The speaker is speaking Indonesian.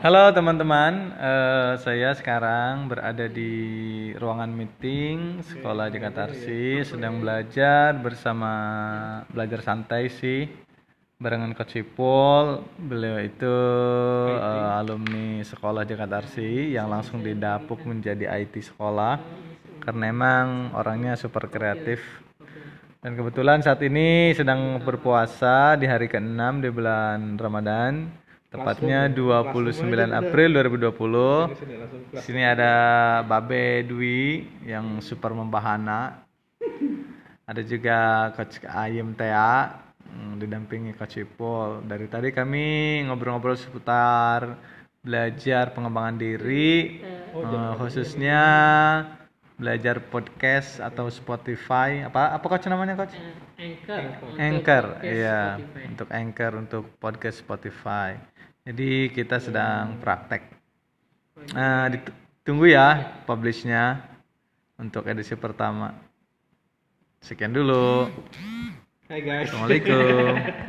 Halo teman-teman, eh, saya sekarang berada di ruangan meeting sekolah Jakarta Arsi, sedang belajar bersama belajar santai sih barengan Coach Ipul. Beliau itu eh, alumni sekolah Jakarta Arsi yang langsung didapuk menjadi IT sekolah karena emang orangnya super kreatif. Dan kebetulan saat ini sedang berpuasa di hari ke-6 di bulan Ramadan. Tepatnya 29 April 2020. Di sini ada Babe Dwi yang super membahana. Ada juga Coach Ayem Tea didampingi Coach Ipul. Dari tadi kami ngobrol-ngobrol seputar belajar pengembangan diri, eh, khususnya belajar podcast atau Spotify. Apa apa coach namanya coach? Anchor. Anchor. Podcast iya. Untuk Anchor untuk podcast Spotify. Jadi kita sedang praktek. Nah ditunggu ya publishnya untuk edisi pertama. Sekian dulu. Hai guys. assalamualaikum